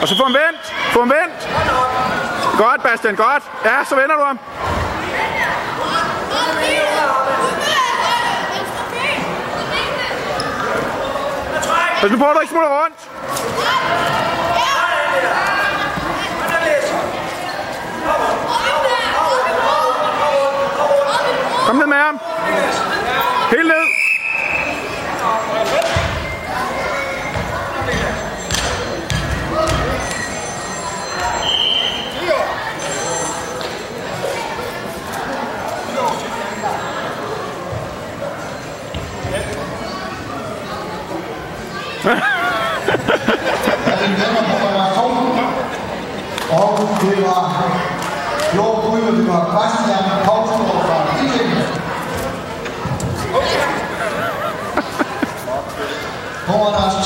Og så få ham vendt. Få ham vendt. Godt, Bastian, godt. Ja, så vender du ham. Pas nu på, at du ikke smutter rundt. Kom ned med ham. Helt ned. Og det var blå gryde, det var Christian Kovsgaard fra Viking. Foran deres